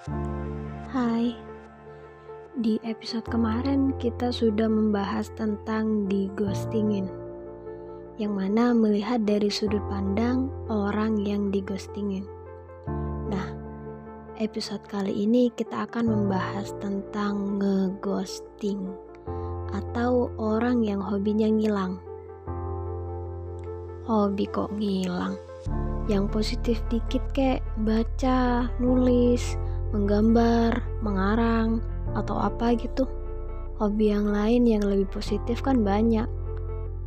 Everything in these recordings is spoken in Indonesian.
Hai, di episode kemarin kita sudah membahas tentang di ghostingin, yang mana melihat dari sudut pandang orang yang di ghostingin. Nah, episode kali ini kita akan membahas tentang ngeghosting atau orang yang hobinya ngilang. Hobi kok ngilang? Yang positif dikit kayak baca, nulis, menggambar, mengarang, atau apa gitu. Hobi yang lain yang lebih positif kan banyak.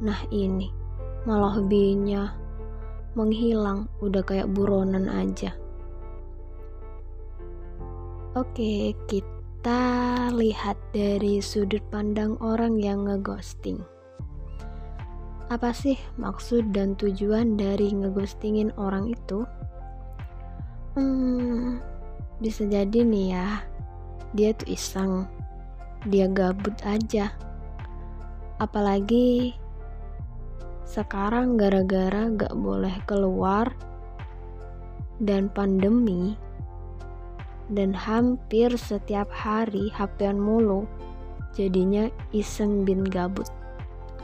Nah ini, malah hobinya menghilang, udah kayak buronan aja. Oke, kita lihat dari sudut pandang orang yang ngeghosting. Apa sih maksud dan tujuan dari ngeghostingin orang itu? Hmm, bisa jadi nih ya, dia tuh iseng. Dia gabut aja. Apalagi sekarang gara-gara gak boleh keluar dan pandemi dan hampir setiap hari HP-an mulu jadinya iseng bin gabut.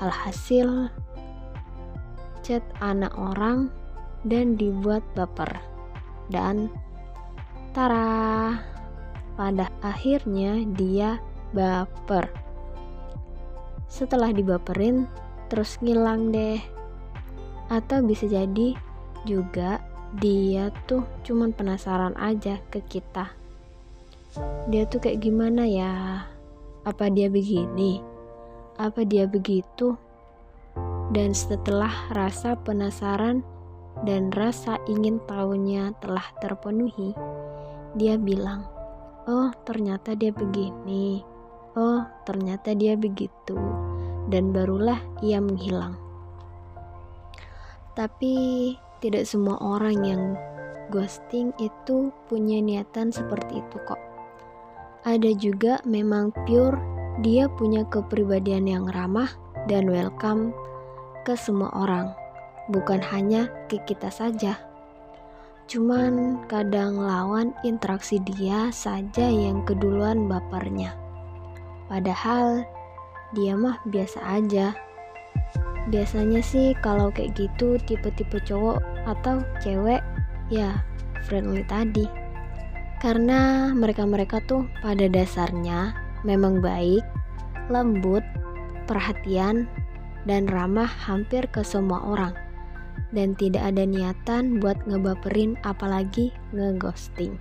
Alhasil chat anak orang dan dibuat baper dan tara pada akhirnya dia baper. Setelah dibaperin, terus ngilang deh. Atau bisa jadi juga dia tuh cuman penasaran aja ke kita. Dia tuh kayak gimana ya? Apa dia begini? Apa dia begitu? Dan setelah rasa penasaran dan rasa ingin tahunya telah terpenuhi, dia bilang, oh ternyata dia begini, oh ternyata dia begitu, dan barulah ia menghilang. Tapi tidak semua orang yang ghosting itu punya niatan seperti itu kok. Ada juga memang pure dia punya kepribadian yang ramah dan welcome ke semua orang, bukan hanya ke kita saja. Cuman kadang lawan interaksi dia saja yang keduluan bapernya. Padahal dia mah biasa aja. Biasanya sih kalau kayak gitu tipe-tipe cowok atau cewek ya friendly tadi. Karena mereka-mereka tuh pada dasarnya memang baik, lembut, perhatian, dan ramah hampir ke semua orang dan tidak ada niatan buat ngebaperin apalagi ngeghosting.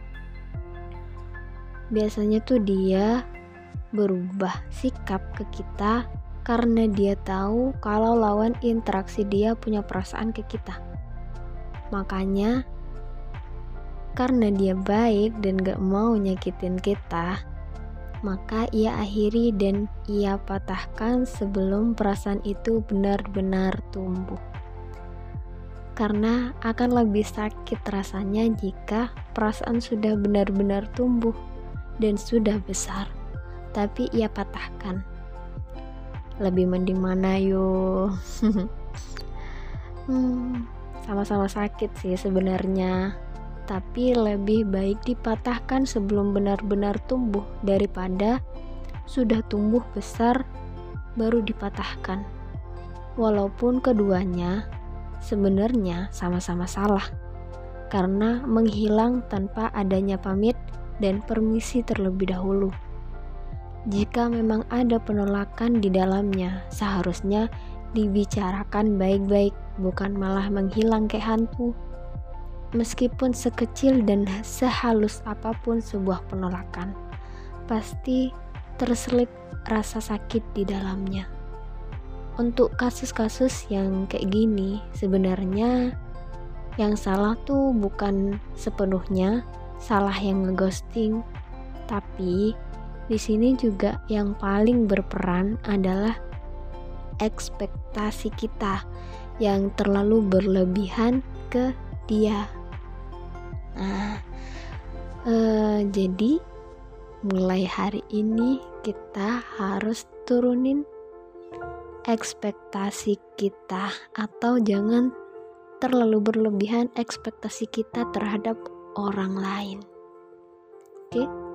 Biasanya tuh dia berubah sikap ke kita karena dia tahu kalau lawan interaksi dia punya perasaan ke kita. Makanya karena dia baik dan gak mau nyakitin kita, maka ia akhiri dan ia patahkan sebelum perasaan itu benar-benar tumbuh karena akan lebih sakit rasanya jika perasaan sudah benar-benar tumbuh dan sudah besar, tapi ia patahkan. Lebih mending mana yo? hmm, sama-sama sakit sih sebenarnya, tapi lebih baik dipatahkan sebelum benar-benar tumbuh daripada sudah tumbuh besar baru dipatahkan. Walaupun keduanya sebenarnya sama-sama salah karena menghilang tanpa adanya pamit dan permisi terlebih dahulu. Jika memang ada penolakan di dalamnya, seharusnya dibicarakan baik-baik, bukan malah menghilang kayak hantu. Meskipun sekecil dan sehalus apa pun sebuah penolakan, pasti terselip rasa sakit di dalamnya untuk kasus-kasus yang kayak gini sebenarnya yang salah tuh bukan sepenuhnya salah yang ngeghosting tapi di sini juga yang paling berperan adalah ekspektasi kita yang terlalu berlebihan ke dia. Nah, eh, jadi mulai hari ini kita harus turunin ekspektasi kita atau jangan terlalu berlebihan ekspektasi kita terhadap orang lain. Oke.